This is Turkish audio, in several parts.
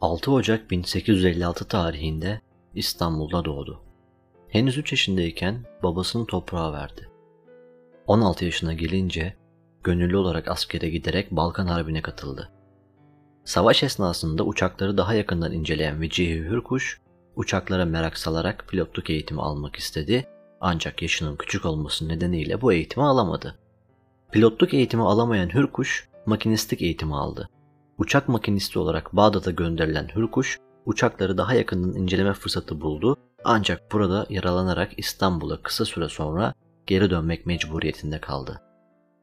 6 Ocak 1856 tarihinde İstanbul'da doğdu. Henüz 3 yaşındayken babasını toprağa verdi. 16 yaşına gelince gönüllü olarak askere giderek Balkan Harbi'ne katıldı. Savaş esnasında uçakları daha yakından inceleyen Vecihi Hürkuş, uçaklara merak salarak pilotluk eğitimi almak istedi ancak yaşının küçük olması nedeniyle bu eğitimi alamadı. Pilotluk eğitimi alamayan Hürkuş, makinistlik eğitimi aldı. Uçak makinisti olarak Bağdat'a gönderilen Hürkuş, uçakları daha yakından inceleme fırsatı buldu ancak burada yaralanarak İstanbul'a kısa süre sonra geri dönmek mecburiyetinde kaldı.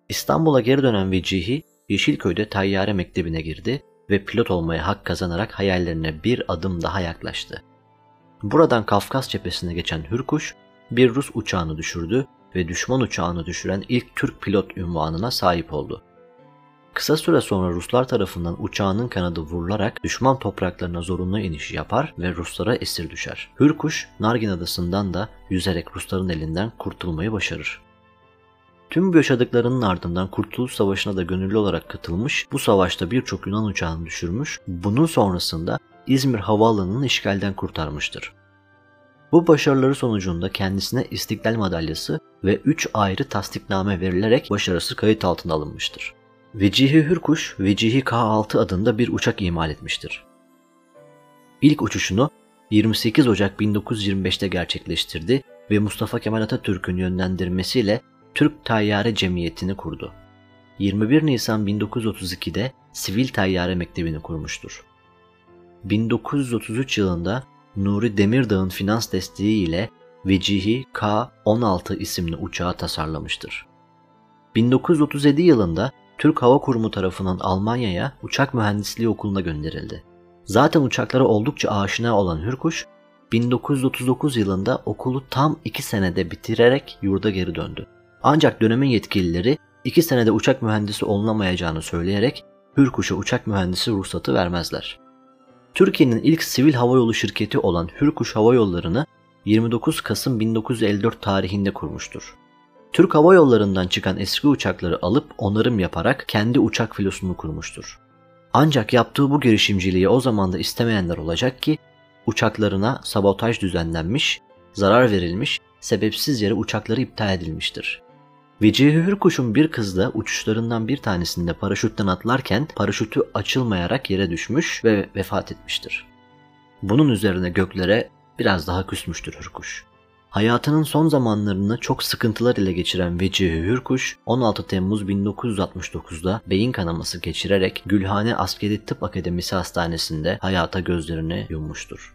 İstanbul'a geri dönen Vecihi, Yeşilköy'de Tayyare Mektebi'ne girdi ve pilot olmaya hak kazanarak hayallerine bir adım daha yaklaştı. Buradan Kafkas cephesine geçen Hürkuş, bir Rus uçağını düşürdü ve düşman uçağını düşüren ilk Türk pilot ünvanına sahip oldu. Kısa süre sonra Ruslar tarafından uçağının kanadı vurularak düşman topraklarına zorunlu iniş yapar ve Ruslara esir düşer. Hürkuş, Nargin adasından da yüzerek Rusların elinden kurtulmayı başarır. Tüm bu yaşadıklarının ardından Kurtuluş Savaşı'na da gönüllü olarak katılmış, bu savaşta birçok Yunan uçağını düşürmüş, bunun sonrasında İzmir Havaalanı'nın işgalden kurtarmıştır. Bu başarıları sonucunda kendisine İstiklal Madalyası ve 3 ayrı tasdikname verilerek başarısı kayıt altına alınmıştır. Vecihi Hürkuş, Vecihi K6 adında bir uçak imal etmiştir. İlk uçuşunu 28 Ocak 1925'te gerçekleştirdi ve Mustafa Kemal Atatürk'ün yönlendirmesiyle Türk Tayyare Cemiyeti'ni kurdu. 21 Nisan 1932'de Sivil Tayyare Mektebi'ni kurmuştur. 1933 yılında Nuri Demirdağ'ın finans desteğiyle Vecihi K-16 isimli uçağı tasarlamıştır. 1937 yılında Türk Hava Kurumu tarafından Almanya'ya uçak mühendisliği okuluna gönderildi. Zaten uçaklara oldukça aşina olan Hürkuş, 1939 yılında okulu tam 2 senede bitirerek yurda geri döndü. Ancak dönemin yetkilileri 2 senede uçak mühendisi olunamayacağını söyleyerek Hürkuş'a uçak mühendisi ruhsatı vermezler. Türkiye'nin ilk sivil havayolu şirketi olan Hürkuş Hava Yolları'nı 29 Kasım 1954 tarihinde kurmuştur. Türk Hava Yolları'ndan çıkan eski uçakları alıp onarım yaparak kendi uçak filosunu kurmuştur. Ancak yaptığı bu girişimciliği o zaman da istemeyenler olacak ki uçaklarına sabotaj düzenlenmiş, zarar verilmiş, sebepsiz yere uçakları iptal edilmiştir. Vecihi Hürkuş'un bir kız da uçuşlarından bir tanesinde paraşütten atlarken paraşütü açılmayarak yere düşmüş ve vefat etmiştir. Bunun üzerine göklere biraz daha küsmüştür Hürkuş. Hayatının son zamanlarını çok sıkıntılar ile geçiren Vecihi Hürkuş, 16 Temmuz 1969'da beyin kanaması geçirerek Gülhane Askeri Tıp Akademisi Hastanesi'nde hayata gözlerini yummuştur.